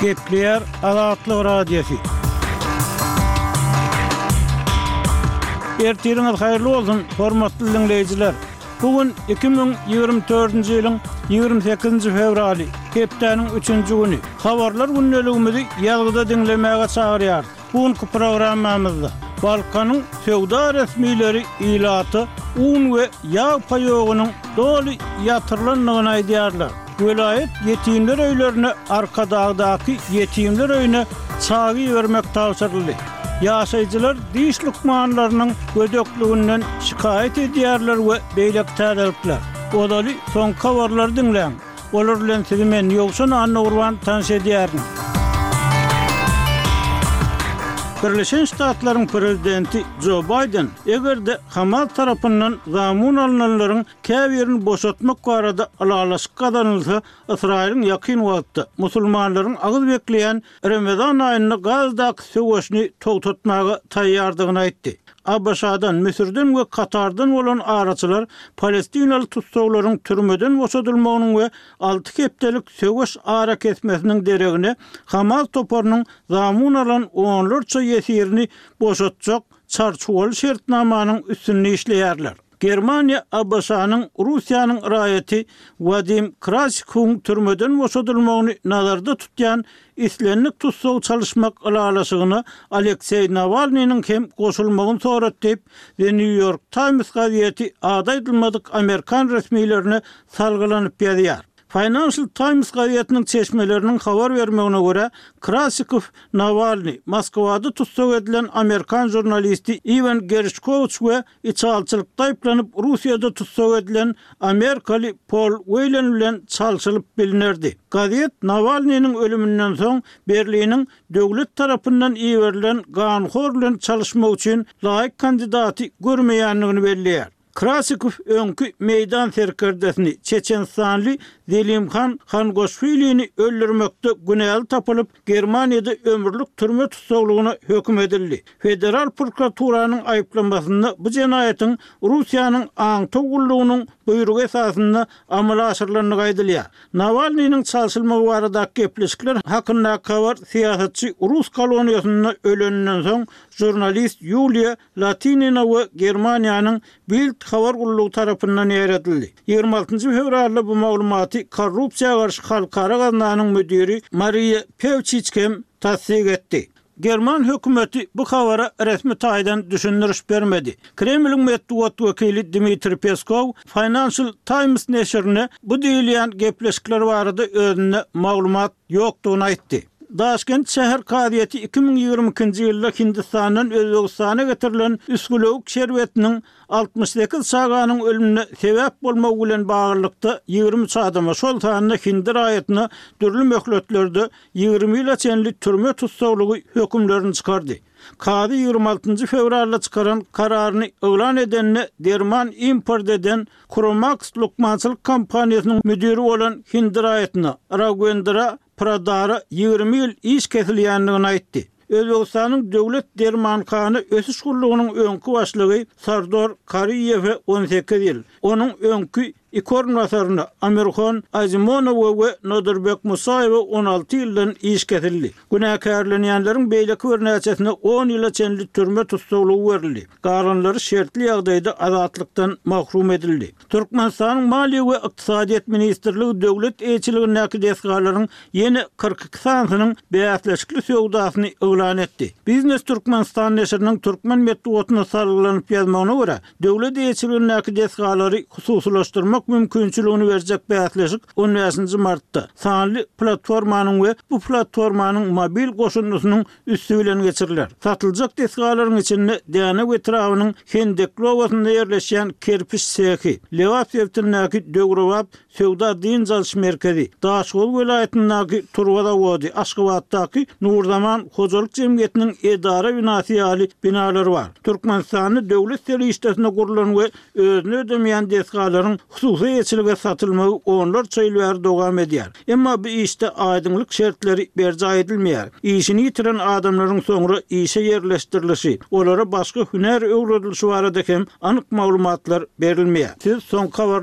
Gepleýär Azatlyk Radiosy. Ertiriňiz haýyrly bolsun, hormatly diňleýjiler! Bu gün iki müň ýigrimi dördünji ýylyň ýigrimi sekizinji fewraly, hepdäniň üçünji güni. Habarlar gündeligimizi ýazgyda diňlemäge çagyrýarys. Bu günki programmamyzda Balkanyň söwda resmileri ilata un we ýag paýogynyň doly ýatyrylandygyny aýdýarlar. Welaýat ýetimler öýlerine Arkadagdaky ýetimler öýüne çagy ibermek tabşyryldy. Ýaşaýjylar diş lukmanlarynyň gödekliginden şikaýat edýärler we beýleki täzelikler. Ozaly soňky habarlary diňläň. Olar bilen sizi men, Ýowşan Annagurban tanyş edýärin. Birleşen Ştatlaryň prezidenti Jo Baýden, eger-de Hamas tarapyndan zamun alynanlaryň käbirini boşatmak barada ylalaşyk gazanylsa, Ysraýylyň ýakyn wagtda musulmanlaryň agyz bekleýän Remezan aýynda Gazdaky söweşini togtatmaga taýýardygyny aýtdy. ABŞ-dan, Müsürden we Katardan bolan araçylar palestinaly tussaglaryň türmeden boşadylmagynyň we alty hepdelik söweş arakesmesiniň deregine Hamas toparynyň zamun alan onlarça ýesirini boşatjak çarçuwaly şertnamanyň üstünde işleýärler. Germaniýa ABŞ-nyň Russiýanyň raýaty Wadim Krasikowyň türmeden boşadylmagyny nazarda tutýan islendik tussag çalyşmak ylalaşygyna Alekseý Nawalnynyň hem goşulmagyny sorat diýip, The New York Times gazeti ady aýdylmadyk amerikan resmilerine salgylanyp ýazýar. Financial Times gazetiniň çeşmeleriniň habar bermegine görä, Krasikow Nawalny, Moskwada tussag edilen amerikan žurnalisti Iwan Gerşkowiç we Içalyçylykda aýyplanyp Russiýada tussag edilen amerikaly Pol Weýlen bilen çalşylyp bilnerdi. Gazet Nawalnynyň ölüminden soň Berliniň döwlet tarapyndan iberilen ganhor bilen çalyşmak üçin laýyk kandidaty görmeýändigini belleýär. Krasikow öňki Meýdan serkerdesini, çeçenistanly Zelimhan Hangoşwilini öldürmekde günäli tapylyp, Germaniýada ömürlik türme tussaglygyna höküm edildi. Federal prokuraturanyň aýyplamasynda bu jenaýatyň Russiýanyň aňtaw gullugynyň buýrugy esasynda amala aşyrylandygy aýdylýar. Nawalnynyň çalşylmagy baradaky gepleşikler hakyndaky habar syýasatçy rus koloniýasynda öleninden soň žurnalist Ýuliýa Latinina we Germaniýanyň Bild habar gullugy tarapyndan ýaýradyldy. Ýigrimi altynjy fewralda bu maglumaty Korrupsiýa garşy halkara gaznanyň müdiri Mariýa Pewçiç hem tassyk etdi. German hökümeti bu habara resmi taýdan düşündiriş bermedi. Kremliň metbugat wekili Dmitriý Peskow Financial Times neşirine bu diýilýän gepleşikler barada özünde maglumat ýokdugyny aýtdy. Daşkent şäher kazyýeti iki müň ýigrimi ikinji ýylda Hindistandan Özbegistana getirilen üsgülewük şerbetiniň altmyş sekiz çaganyň ölümine sebäp bolmagy bilen baglylykda ýigrimi üç adama, şol sanda hindi raýatyna dürli möhletlerde ýigrimi ýyla çenli türme tussaglygy hökümlerini çykardy. Kazy ýigrimi altynjy fewralda çykaran kararyny yglan edende, derman import eden Kromax lukmançylyk kompaniýasynyň müdiri bolan hindi raýatyna, Ragwendra Pradara ýigrimi ýyl iş kesilýändigini aýtdy. Özbegistanyň Döwlet dermanhana ösüş gullugynyň öňki başlygy Sardor Kariýewe on sekiz ýyl, onuň öňki Iki orunbasaryna, Amirhan Aýzimonowa we Nodurbek Musaýewe on alty ýyldan iş kesildi. Günäkärlenýänleriň beýleki birnäçesine on ýyla çenli türme tussaglygy berildi, galanlary şertli ýagdaýda azatlykdan mahrum edildi. Türkmenistanyň Maliýe we ykdysadyýet ministrligi döwlet eýeçiligindäki desgalaryň ýene kyrk iki sanysynyň bäsleşikli söwdasyny yglan etdi. Biznes Türkmenistan neşiriniň türkmen metbugatyna salgylanyp ýazmagyna görä, Döwlet eýeçiligindäki desgalary hususylaşdyrmak mümkinçiligini berjek bäsleşik on bäşinji martda sanly platformanyň we bu platformanyň mobil goşundysynyň üsti bilen geçiriler. Satyljak desgalaryň içinde Dänew etrabynyň Hendekli obasynda ýerleşýän kerpiç sehi, Lebap sebitindäki döwrebap Söwda-dynç alyş merkezi, Daşoguz welaýatyndaky Turba zawody, Aşgabatdaky Nurzaman hojalyk jemgyýetiniň edara binasy ýaly binalar bar. Türkmenistanda döwlet serişdesine gurlan we özüni ödemeýän desgalaryň hususy eýeçilige satylmagy onlarça ýyl bäri dowam edýär. Emma bu işde aýdyňlyk şertleri berjaý edilmeýär. Işini ýitiren adamlaryň soňra işe ýerleşdirilişi, olara başga hünär öwredilişi barada hem anyk maglumatlar berilmeýär. Siz soňky habarlar